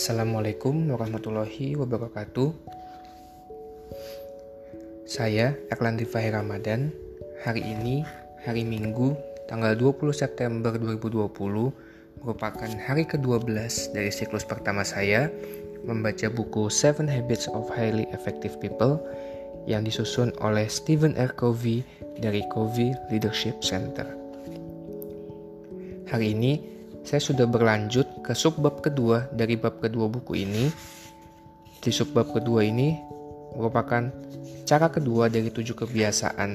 Assalamualaikum warahmatullahi wabarakatuh. Saya Erlandi Fahir Ramadan. Hari ini, hari Minggu, tanggal 20 September 2020, merupakan hari ke-12 dari siklus pertama saya membaca buku Seven Habits of Highly Effective People yang disusun oleh Stephen R. Covey dari Covey Leadership Center. Hari ini, saya sudah berlanjut ke subbab kedua dari bab kedua buku ini. Di subbab kedua ini merupakan cara kedua dari tujuh kebiasaan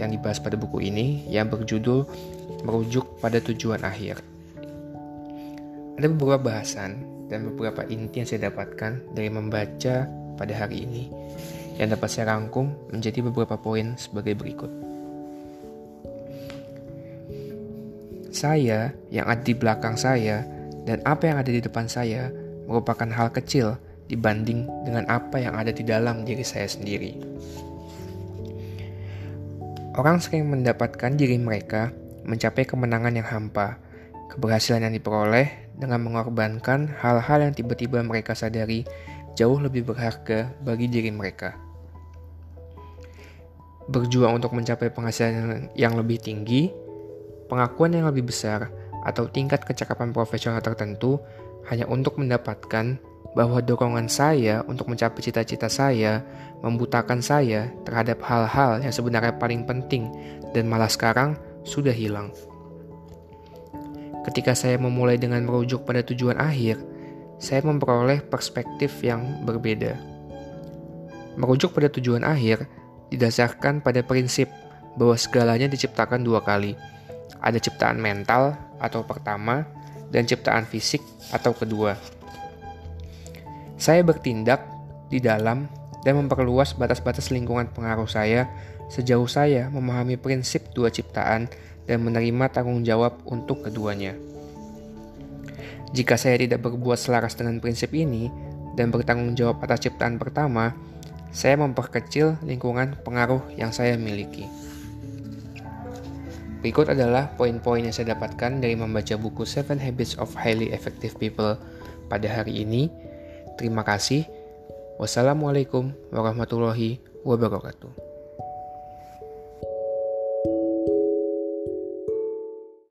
yang dibahas pada buku ini yang berjudul merujuk pada tujuan akhir. Ada beberapa bahasan dan beberapa inti yang saya dapatkan dari membaca pada hari ini yang dapat saya rangkum menjadi beberapa poin sebagai berikut. Saya yang ada di belakang saya dan apa yang ada di depan saya merupakan hal kecil dibanding dengan apa yang ada di dalam diri saya sendiri. Orang sering mendapatkan diri mereka mencapai kemenangan yang hampa, keberhasilan yang diperoleh dengan mengorbankan hal-hal yang tiba-tiba mereka sadari jauh lebih berharga bagi diri mereka. Berjuang untuk mencapai penghasilan yang lebih tinggi pengakuan yang lebih besar, atau tingkat kecakapan profesional tertentu hanya untuk mendapatkan bahwa dorongan saya untuk mencapai cita-cita saya membutakan saya terhadap hal-hal yang sebenarnya paling penting dan malah sekarang sudah hilang. Ketika saya memulai dengan merujuk pada tujuan akhir, saya memperoleh perspektif yang berbeda. Merujuk pada tujuan akhir didasarkan pada prinsip bahwa segalanya diciptakan dua kali – ada ciptaan mental atau pertama dan ciptaan fisik atau kedua. Saya bertindak di dalam dan memperluas batas-batas lingkungan pengaruh saya sejauh saya memahami prinsip dua ciptaan dan menerima tanggung jawab untuk keduanya. Jika saya tidak berbuat selaras dengan prinsip ini dan bertanggung jawab atas ciptaan pertama, saya memperkecil lingkungan pengaruh yang saya miliki. Berikut adalah poin-poin yang saya dapatkan dari membaca buku Seven Habits of Highly Effective People pada hari ini. Terima kasih. Wassalamualaikum warahmatullahi wabarakatuh.